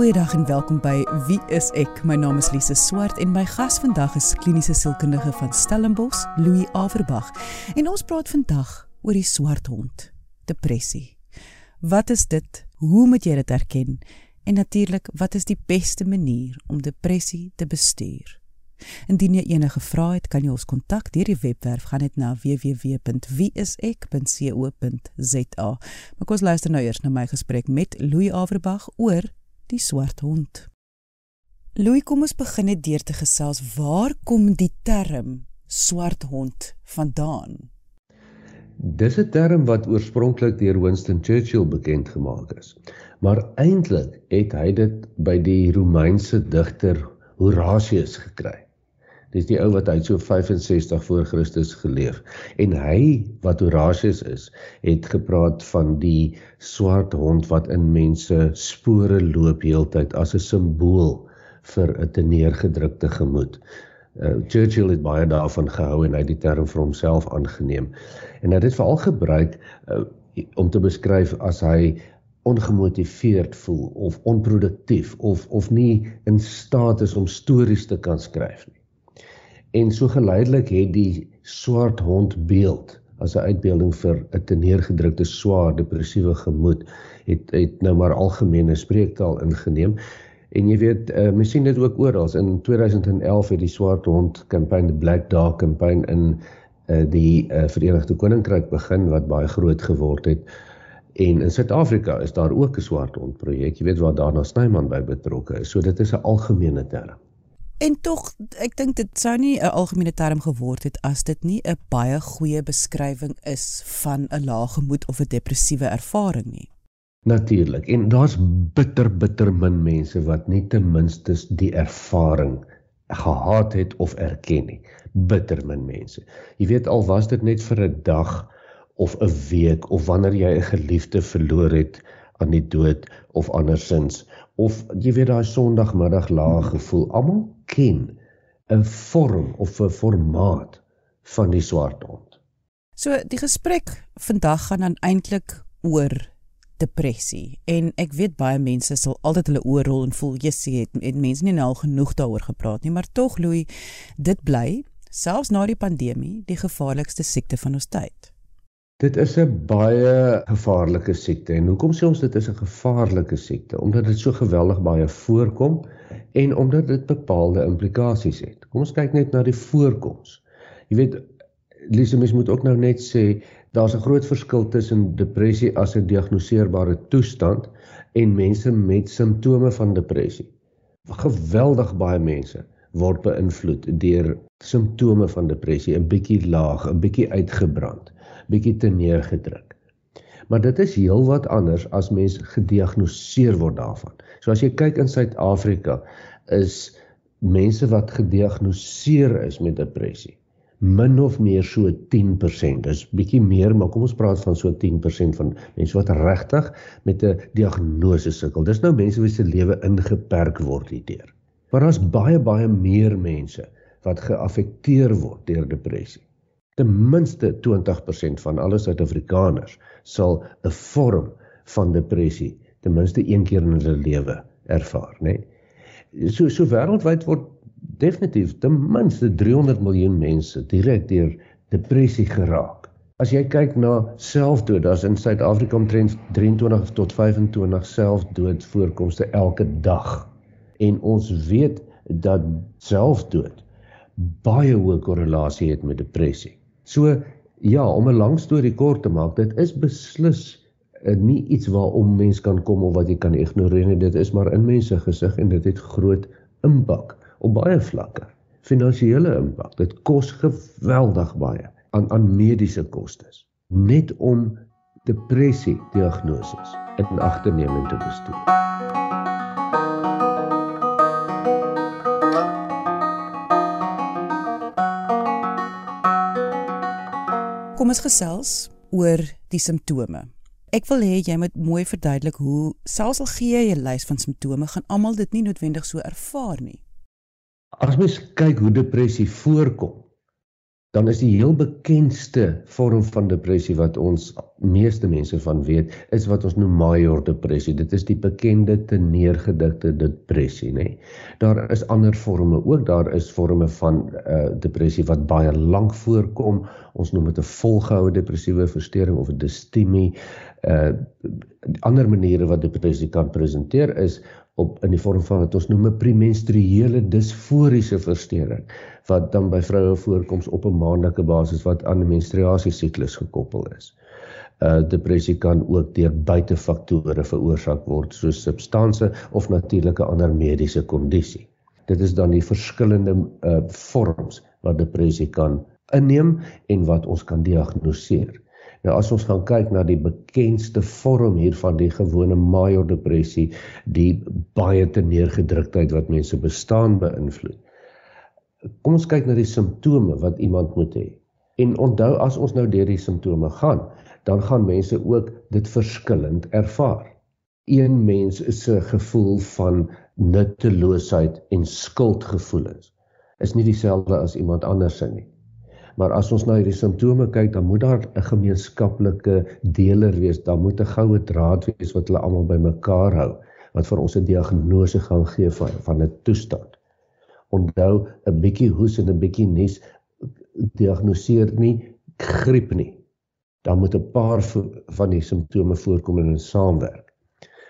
Goeiedag en welkom by Wie is ek? My naam is Lise Swart en my gas vandag is kliniese sielkundige van Stellenbosch, Louis Averbag. En ons praat vandag oor die swart hond, depressie. Wat is dit? Hoe moet jy dit erken? En natuurlik, wat is die beste manier om depressie te bestuur? Indien jy enige vrae het, kan jy ons kontak deur die webwerf gaan net na www.wieisek.co.za. Maar kom ons luister nou eers na my gesprek met Louis Averbag oor die swart hond. Louis, kom ons begin net deur te gesels. Waar kom die term swart hond vandaan? Dis 'n term wat oorspronklik deur Winston Churchill bekend gemaak is. Maar eintlik het hy dit by die Romeinse digter Horatius gekry. Dis die ou wat hy so 65 voor Christus geleef. En hy wat Horatius is, het gepraat van die swart hond wat in mense spore loop heeltyd as 'n simbool vir 'n teneergedrukte gemoed. Uh, Churchill het baie daarvan gehou en hy het die term vir homself aangeneem. En hy het dit veral gebruik uh, om te beskryf as hy ongemotiveerd voel of onproduktief of of nie in staat is om stories te kan skryf nie. En so geleidelik het die swart hond beeld as 'n uitbeelding vir 'n teneergedrukte swaar depressiewe gemoed het het nou maar algemene spreektaal ingeneem. En jy weet, uh, mens sien dit ook oral. In 2011 het die swart hond kampanje die Black Dog kampanje in uh, die uh, Verenigde Koninkryk begin wat baie groot geword het. En in Suid-Afrika is daar ook 'n swart hond projek. Jy weet waar daarna Snyman by betrokke is. So dit is 'n algemene term. En tog, ek dink dit sou nie 'n algemene term geword het as dit nie 'n baie goeie beskrywing is van 'n lae gemoed of 'n depressiewe ervaring nie. Natuurlik. En daar's bitter bitter min mense wat nie ten minste die ervaring gehad het of erken nie. Bitter min mense. Jy weet al was dit net vir 'n dag of 'n week of wanneer jy 'n geliefde verloor het aan die dood of andersins of jy weet daai sonndagmiddag lae gevoel. Almal ken 'n vorm of 'n formaat van die swart hond. So die gesprek vandag gaan dan eintlik oor depressie en ek weet baie mense sal altyd hulle oor rol en voel jy sê het, het mense nie nou genoeg daaroor gepraat nie maar tog Louis dit bly selfs na die pandemie die gevaarlikste siekte van ons tyd. Dit is 'n baie gevaarlike siekte en hoekom sê ons dit is 'n gevaarlike siekte? Omdat dit so geweldig baie voorkom en omdat dit bepaalde implikasies het. Kom ons kyk net na die voorkoms. Jy weet, Lise mens moet ook nou net sê daar's 'n groot verskil tussen depressie as 'n diagnoseerbare toestand en mense met simptome van depressie. Geweldig baie mense word beïnvloed deur simptome van depressie, 'n bietjie laag, 'n bietjie uitgebrand bietjie te neergedruk. Maar dit is heelwat anders as mens gediagnoseer word daarvan. So as jy kyk in Suid-Afrika is mense wat gediagnoseer is met depressie min of meer so 10%. Dis bietjie meer, maar kom ons praat van so 10% van mense wat regtig met 'n diagnose sukkel. Dis nou mense wie se lewe ingeperk word hierdeur. Maar daar's baie baie meer mense wat geaffekteer word deur depressie ten minste 20% van alle Suid-Afrikaners sal 'n vorm van depressie ten minste een keer in hulle lewe ervaar, nê. Nee? So so wêreldwyd word definitief ten minste 300 miljoen mense direk deur depressie geraak. As jy kyk na selfdood, daar's in Suid-Afrika omtrent 23 tot 25 selfdoodvoorkomste elke dag. En ons weet dat selfdood baie hoë korrelasie het met depressie. So ja, om 'n lang storie kort te maak, dit is beslis uh, nie iets waarom mens kan kom of wat jy kan ignoreer nie. Dit is maar in mense gesig en dit het groot impak op baie vlakke. Finansiële impak. Dit kos geweldig baie aan aan mediese kostes net om depressie diagnoses in ag te neem en te bestuur. Kom ons gesels oor die simptome. Ek wil hê jy moet mooi verduidelik hoe selfs al gee jy 'n lys van simptome, gaan almal dit nie noodwendig so ervaar nie. As mens kyk hoe depressie voorkom, dan is die heel bekendste vorm van depressie wat ons meeste mense van weet, is wat ons noem major depressie. Dit is die bekende te neergedrukte depressie, nê. Nee. Daar is ander forme ook. Daar is forme van uh depressie wat baie lank voorkom. Ons noem dit 'n volgehoue depressiewe verstoring of 'n distimie. Uh ander maniere wat depressie kan presenteer is op in die vorm van wat ons noem 'n premenstruele disforiese verstoring wat dan by vroue voorkoms op 'n maandelike basis wat aan 'n menstruasie siklus gekoppel is. Uh depressie kan ook deur buitefaktore veroorsaak word soos substansie of natuurlike ander mediese kondisie. Dit is dan die verskillende uh vorms wat depressie kan inneem en wat ons kan diagnoseer. Nou as ons gaan kyk na die bekendste vorm hiervan die gewone major depressie, die baie te neergedruktheid wat mense bestaan beïnvloed. Kom ons kyk na die simptome wat iemand moet hê. En onthou as ons nou deur die simptome gaan, dan gaan mense ook dit verskillend ervaar. Een mens is 'n gevoel van nutteloosheid en skuldgevoelens is nie dieselfde as iemand anders se nie. Maar as ons na hierdie simptome kyk, dan moet daar 'n gemeenskaplike deler wees. Daar moet 'n goue draad wees wat hulle almal bymekaar hou wat vir ons 'n diagnose gaan gee van van 'n toestand. Onthou, 'n bietjie hoes en 'n bietjie nies diagnoseer nie griep nie. Dan moet 'n paar van die simptome voorkom en saamwerk.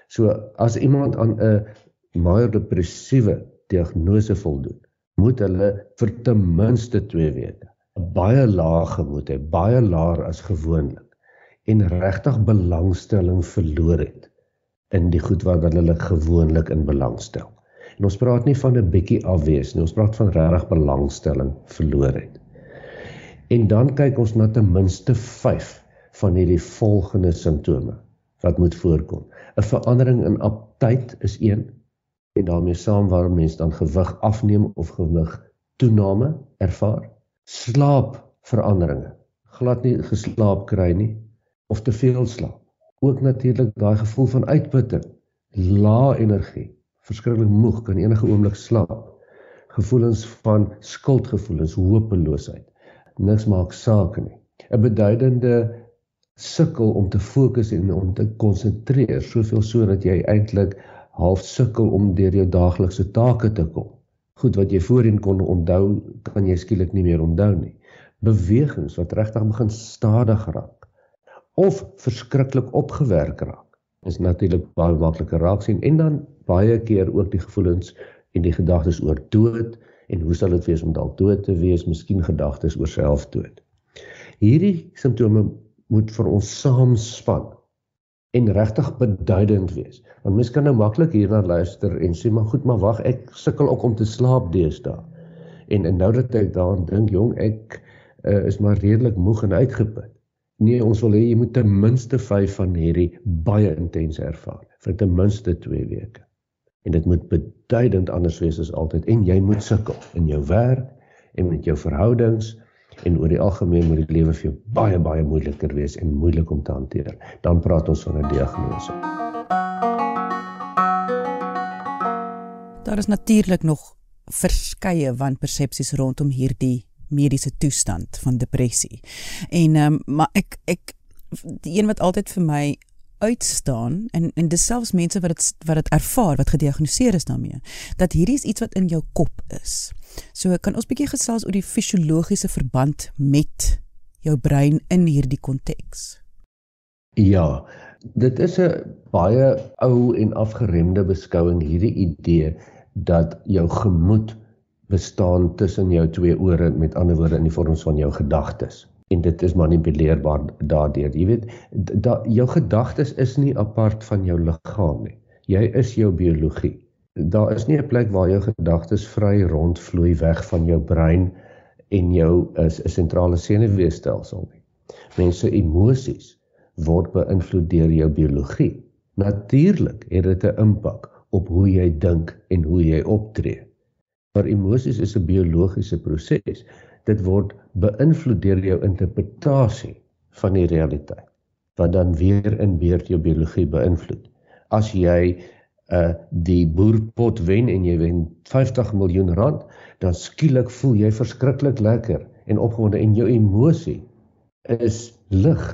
So as iemand aan 'n major depressiewe diagnose voldoen, moet hulle vir ten minste 2 weke baie lae gemoed het, baie laer as gewoonlik en regtig belangstelling verloor het in die goed wat hulle gewoonlik in belangstel. En ons praat nie van 'n bietjie afwees nie, ons praat van regtig belangstelling verloor het. En dan kyk ons na ten minste 5 van hierdie volgende simptome wat moet voorkom. 'n Verandering in aptyt is een en daarmee saam waar mense dan gewig afneem of gewig toename ervaar slaapveranderinge. Glad nie geslaap kry nie of te veel slaap. Ook natuurlik daai gevoel van uitputting, lae energie, verskriklik moeg, kan enige oomblik slaap. Gevoelens van skuldgevoelens, hopeloosheid. Niks maak saak nie. 'n Beduidende sukkel om te fokus en om te konsentreer, soveel so dat jy eintlik half sukkel om deur jou daaglikse take te kom goed wat jy voorheen kon onthou, kan jy skielik nie meer onthou nie. Bewegings wat regtig begin stadig raak of verskriklik opgewerk raak. Is natuurlik baie makliker raak sien en dan baie keer ook die gevoelens en die gedagtes oor dood en hoe sal dit wees om dalk dood te wees, miskien gedagtes oor selfdood. Hierdie simptome moet vir ons saamspan en regtig beduidend wees. Want mens kan nou maklik hierna luister en sê maar goed, maar wag, ek sukkel ook om te slaap deesdae. En en nou dat ek daaraan dink, jong, ek uh, is maar redelik moeg en uitgeput. Nee, ons wil hê jy moet ten minste 5 van hierdie baie intense ervaar vir ten minste 2 weke. En dit moet beduidend anders wees as altyd en jy moet sukkel in jou werk en met jou verhoudings en oor die algemeen moet die lewe vir jou baie baie moeiliker wees en moeilik om te hanteer. Dan praat ons van 'n diagnose. Daar is natuurlik nog verskeie wanpersepsies rondom hierdie mediese toestand van depressie. En ehm um, maar ek ek die een wat altyd vir my uitstaan en en dis selfs mense wat dit wat dit ervaar wat gediagnoseer is daarmee dat hierdie is iets wat in jou kop is. So kan ons bietjie gesels oor die fisiologiese verband met jou brein in hierdie konteks. Ja, dit is 'n baie ou en afgeremde beskouing hierdie idee dat jou gemoed bestaan tussen jou twee ore met ander woorde in die vorms van jou gedagtes en dit is manipuleerbaar daardeur. Jy weet, da, jou gedagtes is nie apart van jou liggaam nie. Jy is jou biologie. Daar is nie 'n plek waar jou gedagtes vry rondvloei weg van jou brein en jou is 'n sentrale senuweestelsel nie. Mense emosies word beïnvloed deur jou biologie. Natuurlik het dit 'n impak op hoe jy dink en hoe jy optree. Maar emosies is 'n biologiese proses dit word beïnvloed deur jou interpretasie van die realiteit wat dan weer in beurt jou biologie beïnvloed. As jy uh die boerpot wen en jy wen 50 miljoen rand, dan skielik voel jy verskriklik lekker en opgewonde en jou emosie is lig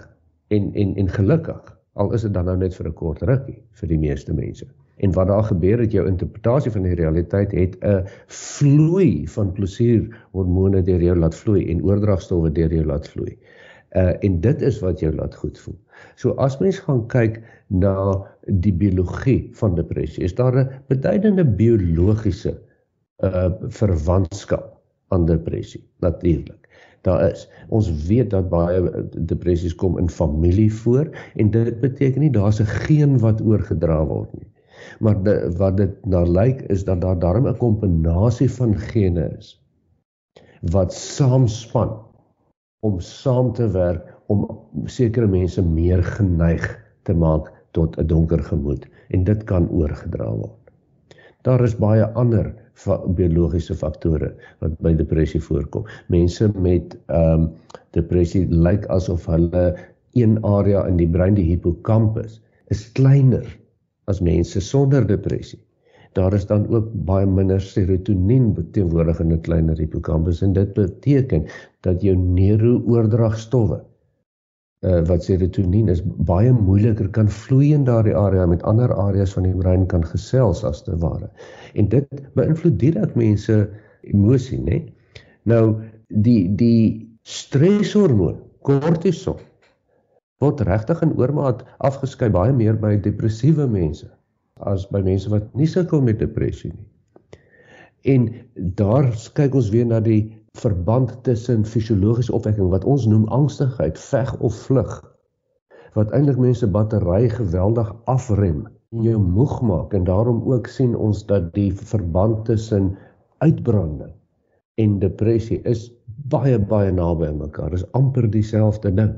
en en en gelukkig al is dit dan nou net vir 'n kort rukkie vir die meeste mense. En wat daar gebeur het jou interpretasie van die realiteit het 'n vloei van plesierhormone deur jou laat vloei en oordragstowwe deur jou laat vloei. Uh en dit is wat jou laat goed voel. So as mens gaan kyk na die biologie van depressie, is daar 'n beduidende biologiese uh verwantskap aan depressie natuurlik. Daar is. Ons weet dat baie depressies kom in familie voor en dit beteken nie daar's 'n geen wat oorgedra word nie. Maar de, wat dit na lyk is dat daar darm 'n kombinasie van gene is wat saamspan om saam te werk om sekere mense meer geneig te maak tot 'n donker gemoed en dit kan oorgedra word. Daar is baie ander biologiese faktore wat by depressie voorkom. Mense met ehm um, depressie lyk asof hulle een area in die brein, die hippocampus, is kleiner as mense sonder depressie. Daar is dan ook baie minder serotonien teenwoordig in 'n kleiner hippocampus en dit beteken dat jou neurooordragstowwe uh, wat serotonien is baie moeiliker kan vloei in daardie area met ander areas van die brein kan gesels as te ware. En dit beïnvloed direk mense emosie, né? Nou die die streshormoon kortisol word regtig in oormaat afgeskei baie meer by depressiewe mense as by mense wat nie sukkel met depressie nie. En daar kyk ons weer na die verband tussen fisiologiese opwekking wat ons noem angstigheid, veg of vlug wat eintlik mense battery geweldig afrem en jou moeg maak en daarom ook sien ons dat die verband tussen uitbranding en depressie is baie baie naby aan mekaar. Dit is amper dieselfde ding.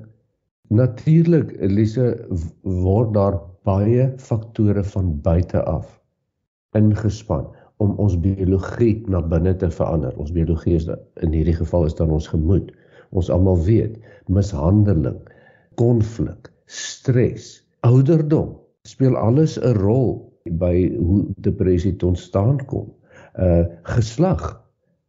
Natuurlik, Elise, word daar baie faktore van buite af ingespan om ons biologie na binne te verander. Ons biologie is in hierdie geval is dan ons gemoed. Ons almal weet, mishandeling, konflik, stres, ouderdom speel alles 'n rol by hoe depressie ontstaan kom. Uh geslag.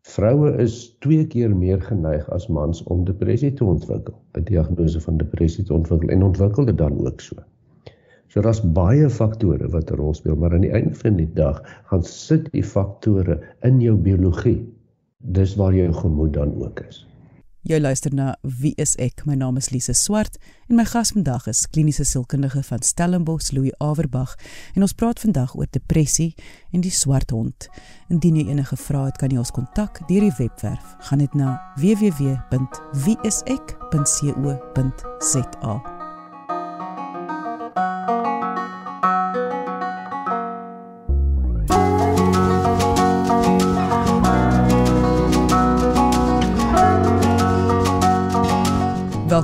Vroue is 2 keer meer geneig as mans om depressie te ontwikkel. 'n Diagnose van depressie te ontwikkel en ontwikkel dit dan ook so. So daar's baie faktore wat 'n rol speel, maar aan die einde van die dag gaan sit die faktore in jou biologie. Dis waar jou gemoed dan ook is. Jy luister na Wie is ek? My naam is Lise Swart en my gas vandag is kliniese sielkundige van Stellenbosch, Louis Averbag, en ons praat vandag oor depressie en die swart hond. Indien jy enige vrae het, kan jy ons kontak deur die webwerf. Gaan net na www.wieisek.co.za.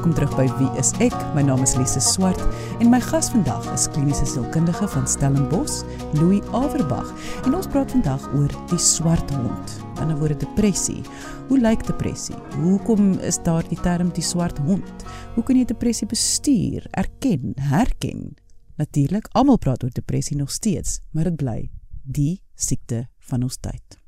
Welkom terug by Wie is ek? My naam is Lise Swart en my gas vandag is kliniese sielkundige van Stellenbosch, Louis Averbag. En ons praat vandag oor die swart hond. Die ander woorde depressie. Hoe lyk depressie? Hoekom is daar die term die swart hond? Hoe kan jy depressie bestuur, erken, herken? Natuurlik, almal praat oor depressie nog steeds, maar dit bly die siekte van ons tyd.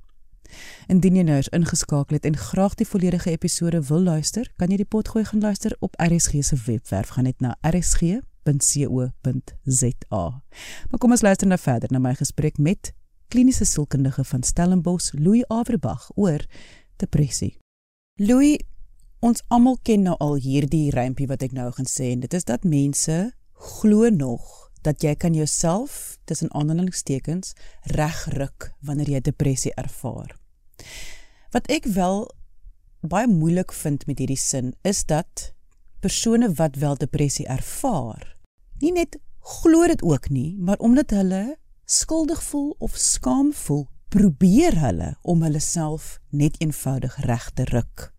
Indien jy nou eens ingeskakel het en graag die volledige episode wil luister, kan jy die potgooi gaan luister op RSG se webwerf. Gaan net na rsg.co.za. Maar kom ons luister nou verder na my gesprek met kliniese sielkundige van Stellenbosch, Louis Averbag oor depressie. Louis, ons almal ken nou al hierdie rympie wat ek nou gaan sê en dit is dat mense glo nog dat jy kan jouself tussen aanhalingstekens regruk wanneer jy depressie ervaar. Wat ek wel baie moeilik vind met hierdie sin is dat persone wat wel depressie ervaar, nie net glo dit ook nie, maar omdat hulle skuldig voel of skaam voel, probeer hulle om hulle self net eenvoudig reg te ruk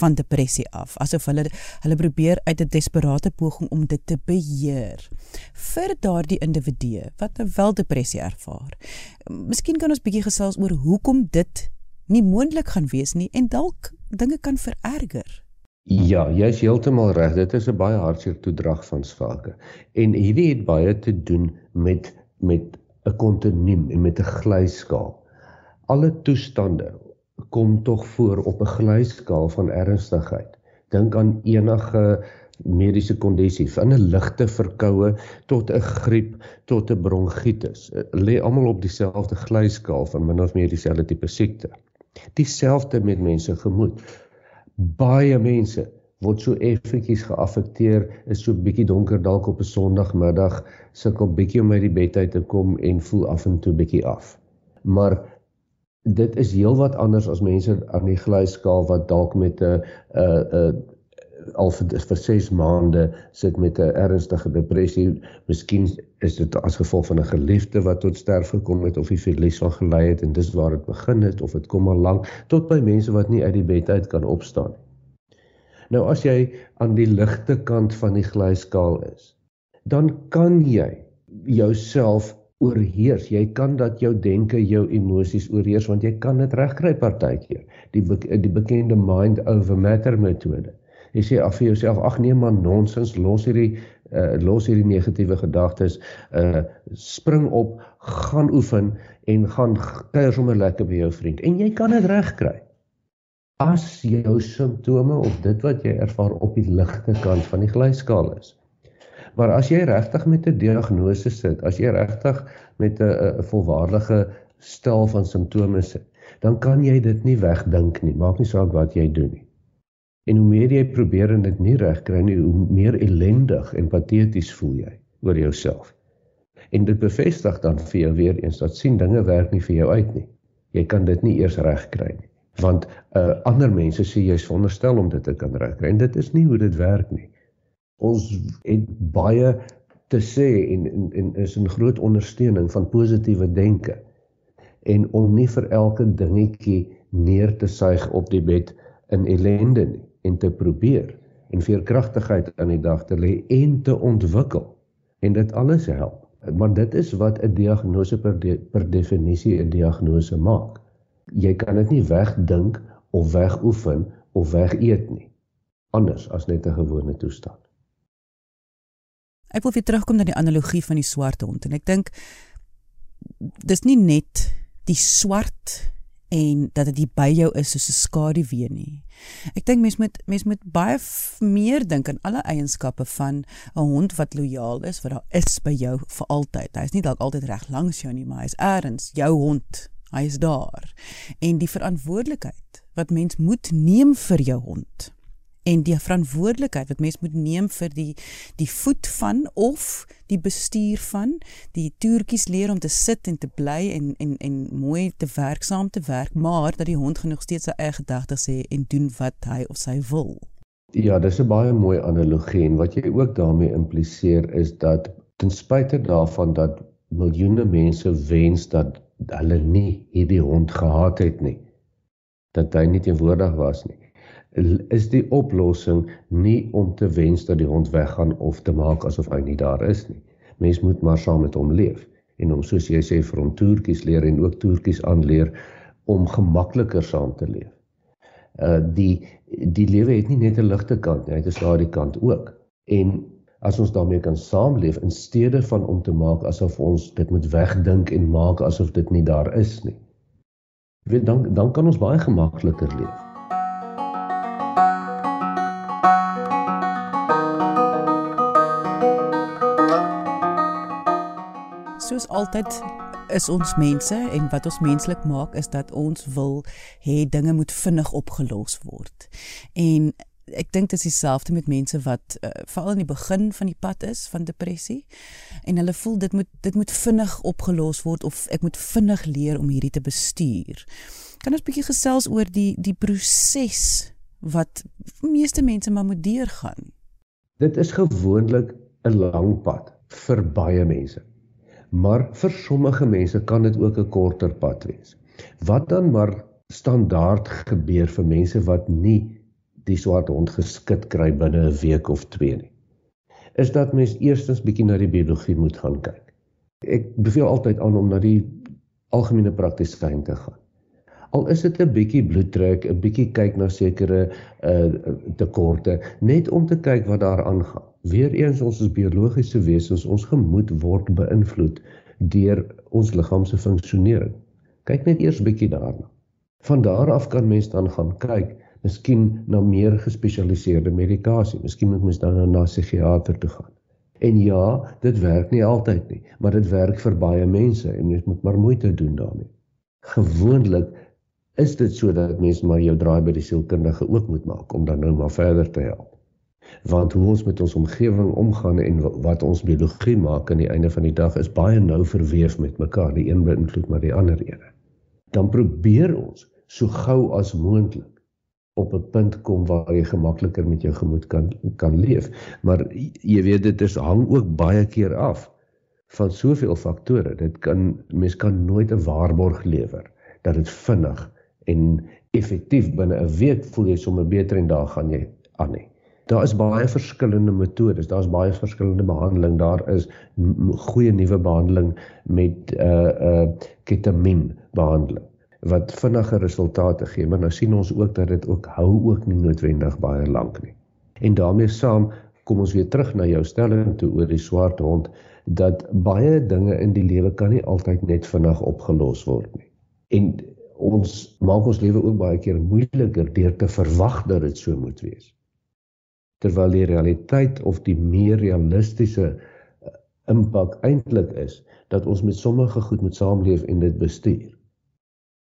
van depressie af asof hulle hulle probeer uit 'n desperate poging om dit te beheer vir daardie individue wat nou wel depressie ervaar. Miskien kan ons bietjie gesels oor hoekom dit nie moontlik gaan wees nie en dalk dinge kan vererger. Ja, jy's heeltemal reg. Dit is 'n baie hartseer toedrag van svake. En hierdie het baie te doen met met 'n kontinuum en met 'n glyskaal. Alle toestande kom tog voor op 'n glyskaal van ernstigheid. Dink aan enige mediese kondisie van 'n ligte verkoue tot 'n griep tot 'n bronkietis. Lê almal op dieselfde glyskaal van min of meer dieselfde tipe siekte. Dieselfde met mense gemoed. Baie mense word so effentjies geaffekteer, is so bietjie donker dalk op 'n Sondagmiddag, sukkel bietjie om uit die bed uit te kom en voel af en toe bietjie af. Maar dit is heelwat anders as mense aan die glyskaal wat dalk met 'n 'n 'n al vir, vir 6 maande sit met 'n ernstige depressie. Miskien is dit as gevolg van 'n geliefde wat tot sterf gekom het of die verlies van gelei het en dis waar dit begin het of dit kom al lank tot by mense wat nie uit die bed uit kan opstaan nie. Nou as jy aan die ligte kant van die glyskaal is, dan kan jy jouself oorheers. Jy kan dat jou denke, jou emosies oorheers want jy kan dit regkry partykeer. Die be die bekende mind over matter metode. Jy sê af vir jouself, ag nee man, nonsens, los hierdie uh, los hierdie negatiewe gedagtes, uh spring op, gaan oefen en gaan kuier sommer lekker by jou vriend en jy kan dit regkry. As jou simptome of dit wat jy ervaar op die ligte kant van die glyskaal is. Maar as jy regtig met 'n diagnose sit, as jy regtig met 'n 'n volwaardige stel van simptome sit, dan kan jy dit nie wegdink nie. Maak nie saak wat jy doen nie. En hoe meer jy probeer en dit nie regkry nie, hoe meer ellendig en pateties voel jy oor jouself. En dit bevestig dan vir jou weer eens dat sien dinge werk nie vir jou uit nie. Jy kan dit nie eers regkry nie. Want uh ander mense sê jy's veronderstel om dit te kan regkry en dit is nie hoe dit werk nie ons het baie te sê en en, en is 'n groot ondersteuning van positiewe denke. En om nie vir elke dingetjie neer te suig op die bed in ellende nie en te probeer en veerkragtigheid aan die dag te lê en te ontwikkel. En dit alles help. Maar dit is wat 'n diagnose per de, per definisie 'n diagnose maak. Jy kan dit nie wegdink of wegoefen of wegeet nie. Anders as net 'n gewone toestand Ek wil weer terugkom na die analogie van die swart hond en ek dink dis nie net die swart en dat dit by jou is soos 'n skaduwee nie. Ek dink mens moet mens moet baie meer dink aan alle eienskappe van 'n hond wat lojaal is, wat daar is by jou vir altyd. Hy is nie dalk altyd reg langs jou nie, maar hy is eers jou hond. Hy is daar. En die verantwoordelikheid wat mens moet neem vir jou hond en die verantwoordelikheid wat mens moet neem vir die die voet van of die bestuur van die toertjies leer om te sit en te bly en en en mooi te werksaam te werk maar dat die hond genoeg steeds sy eie gedagtes sê en doen wat hy of sy wil. Ja, dis 'n baie mooi analogie en wat jy ook daarmee impliseer is dat ten spyte daarvan dat miljoene mense wens dat hulle nie hierdie hond gehad het nie dat hy nie teenwoordig was nie is die oplossing nie om te wens dat die hond weggaan of te maak asof hy nie daar is nie. Mens moet maar saam met hom leef en hom soos jy sê vir hom toertjies leer en ook toertjies aanleer om gemakliker saam te leef. Uh die die lewe het nie net 'n ligte kant nie, hy het 'n daardie kant ook. En as ons daarmee kan saamleef in steede van om te maak asof ons dit moet wegdink en maak asof dit nie daar is nie. Jy weet dan dan kan ons baie gemakliker leef. Soos altyd is ons mense en wat ons menslik maak is dat ons wil hê dinge moet vinnig opgelos word. En ek dink dit is dieselfde met mense wat uh, veral in die begin van die pad is van depressie en hulle voel dit moet dit moet vinnig opgelos word of ek moet vinnig leer om hierdie te bestuur. Kan ons bietjie gesels oor die die proses wat meeste mense maar moet deurgaan? Dit is gewoonlik 'n lang pad vir baie mense maar vir sommige mense kan dit ook 'n korter pad wees. Wat dan maar standaard gebeur vir mense wat nie die swart hond geskit kry binne 'n week of 2 nie. Is dat mens eerstens bietjie na die biologie moet gaan kyk. Ek beveel altyd aan om na die algemene praktisyn te gaan. Al is dit 'n bietjie bloeddruk, 'n bietjie kyk na sekere uh tekorte, net om te kyk wat daar aangaan. Weereens ons is biologiese wesens, ons gemoed word beïnvloed deur ons liggaam se funksionering. Kyk net eers bietjie daarna. Van daar af kan mens dan gaan kyk, miskien na meer gespesialiseerde medikasie. Miskien moet mens dan na 'n psigiater toe gaan. En ja, dit werk nie altyd nie, maar dit werk vir baie mense en mens moet maar moeite doen daarmee. Gewoonlik is dit sodat mense maar jou draai by die sielkundige ook moet maak om dan nou maar verder te help want hoe ons met ons omgewing omgaan en wat ons biologie maak aan die einde van die dag is baie nou verweef met mekaar. Die een beïnvloed maar die ander ene. Dan probeer ons so gou as moontlik op 'n punt kom waar jy gemakliker met jou gemoed kan kan leef. Maar jy weet dit is hang ook baie keer af van soveel faktore. Dit kan mens kan nooit 'n waarborg lewer dat dit vinnig en effektief binne 'n week voel jy sommer beter en daar gaan jy aan nie Daar is baie verskillende metodes, daar's baie verskillende behandeling. Daar is goeie nuwe behandeling met 'n uh, uh ketamien behandeling wat vinnige resultate gee, maar nou sien ons ook dat dit ook hou ook nie noodwendig baie lank nie. En daarmee saam kom ons weer terug na jou stelling toe oor die swart hond dat baie dinge in die lewe kan nie altyd net vinnig opgelos word nie. En ons maak ons lewe ook baie keer moeiliker deur te verwag dat dit so moet wees terwyl die realiteit of die meer realistiese uh, impak eintlik is dat ons met sommige goed moet saamleef en dit bestuur.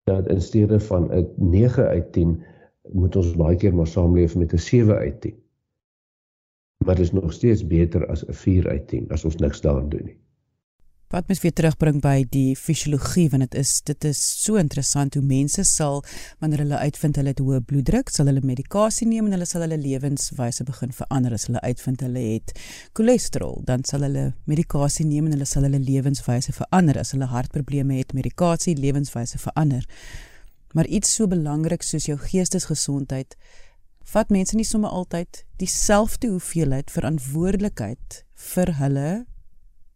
Dat in steede van 'n 9 uit 10 moet ons baie keer maar saamleef met 'n 7 uit 10. Maar dit is nog steeds beter as 'n 4 uit 10 as ons niks daaraan doen nie wat mens weer terugbring by die fisiologie want dit is dit is so interessant hoe mense sal wanneer hulle uitvind hulle het hoë bloeddruk sal hulle medikasie neem en hulle sal hulle lewenswyse begin verander. As hulle uitvind hulle het cholesterol dan sal hulle medikasie neem en hulle sal hulle lewenswyse verander. As hulle hartprobleme het medikasie lewenswyse verander. Maar iets so belangrik soos jou geestesgesondheid vat mense nie sommer altyd dieselfde hoeveelheid verantwoordelikheid vir hulle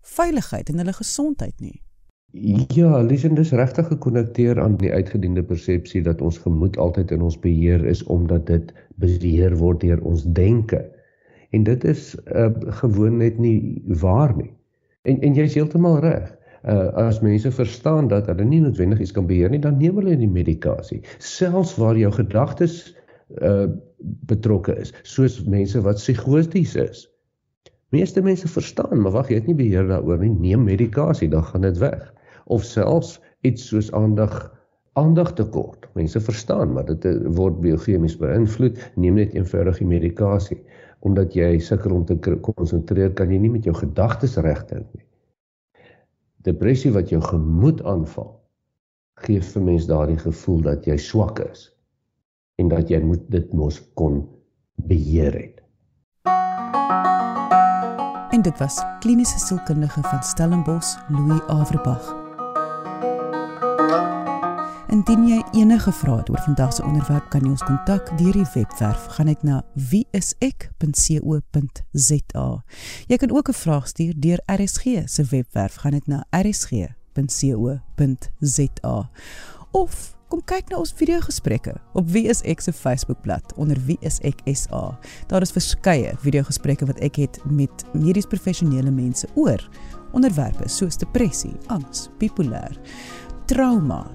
veiligheid en hulle gesondheid nie. Ja, Lisen is regtig gekonnekteer aan die uitgediende persepsie dat ons gemoed altyd in ons beheer is omdat dit beheer word deur ons denke. En dit is uh, gewoon net nie waar nie. En en jy's heeltemal reg. Uh, as mense verstaan dat hulle nie noodwendig iets kan beheer nie, dan neem hulle die medikasie, selfs waar jou gedagtes uh betrokke is, soos mense wat psigoties is. Meeste mense verstaan, maar wag, jy het nie beheer daaroor nie. Neem medikasie, dan gaan dit weg. Of selfs iets soos aandag aandag tekort. Mense verstaan, maar dit eh, word biochemies beïnvloed. Neem net eenvoudig die medikasie. Omdat jy sukkel om te konsentreer, kan jy nie met jou gedagtes regdink nie. Depressie wat jou gemoed aanval, gee vir mens daardie gevoel dat jy swak is en dat jy moet dit mos kon beheer het. En dit was kliniese sielkundige van Stellenbosch, Louis Averbag. Indien jy enige vrae het oor vandag se onderwerp, kan jy ons kontak deur die webwerf. Gaan net na wieisek.co.za. Jy kan ook 'n vraag stuur deur RSG se webwerf. Gaan net na rsg.co.za. Of kom kyk na ons video gesprekke op Wie is ek se Facebookblad onder Wie is ek SA. Daar is verskeie video gesprekke wat ek het met medies professionele mense oor onderwerpe soos depressie, angs, bipolêr, trauma,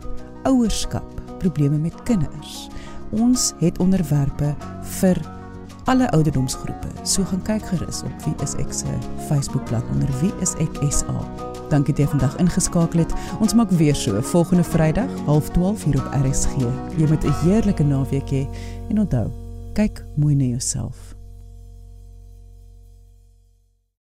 ouerskap, probleme met kinders. Ons het onderwerpe vir alle ouderdomsgroepe. So gaan kyk gerus op Wie is ek se Facebookblad onder Wie is ek SA. Dankie dat jy vandag ingeskakel het. Ons maak weer so volgende Vrydag, 12:30 hier op RSG. Jy moet 'n heerlike naweek hê en onthou, kyk mooi na jouself.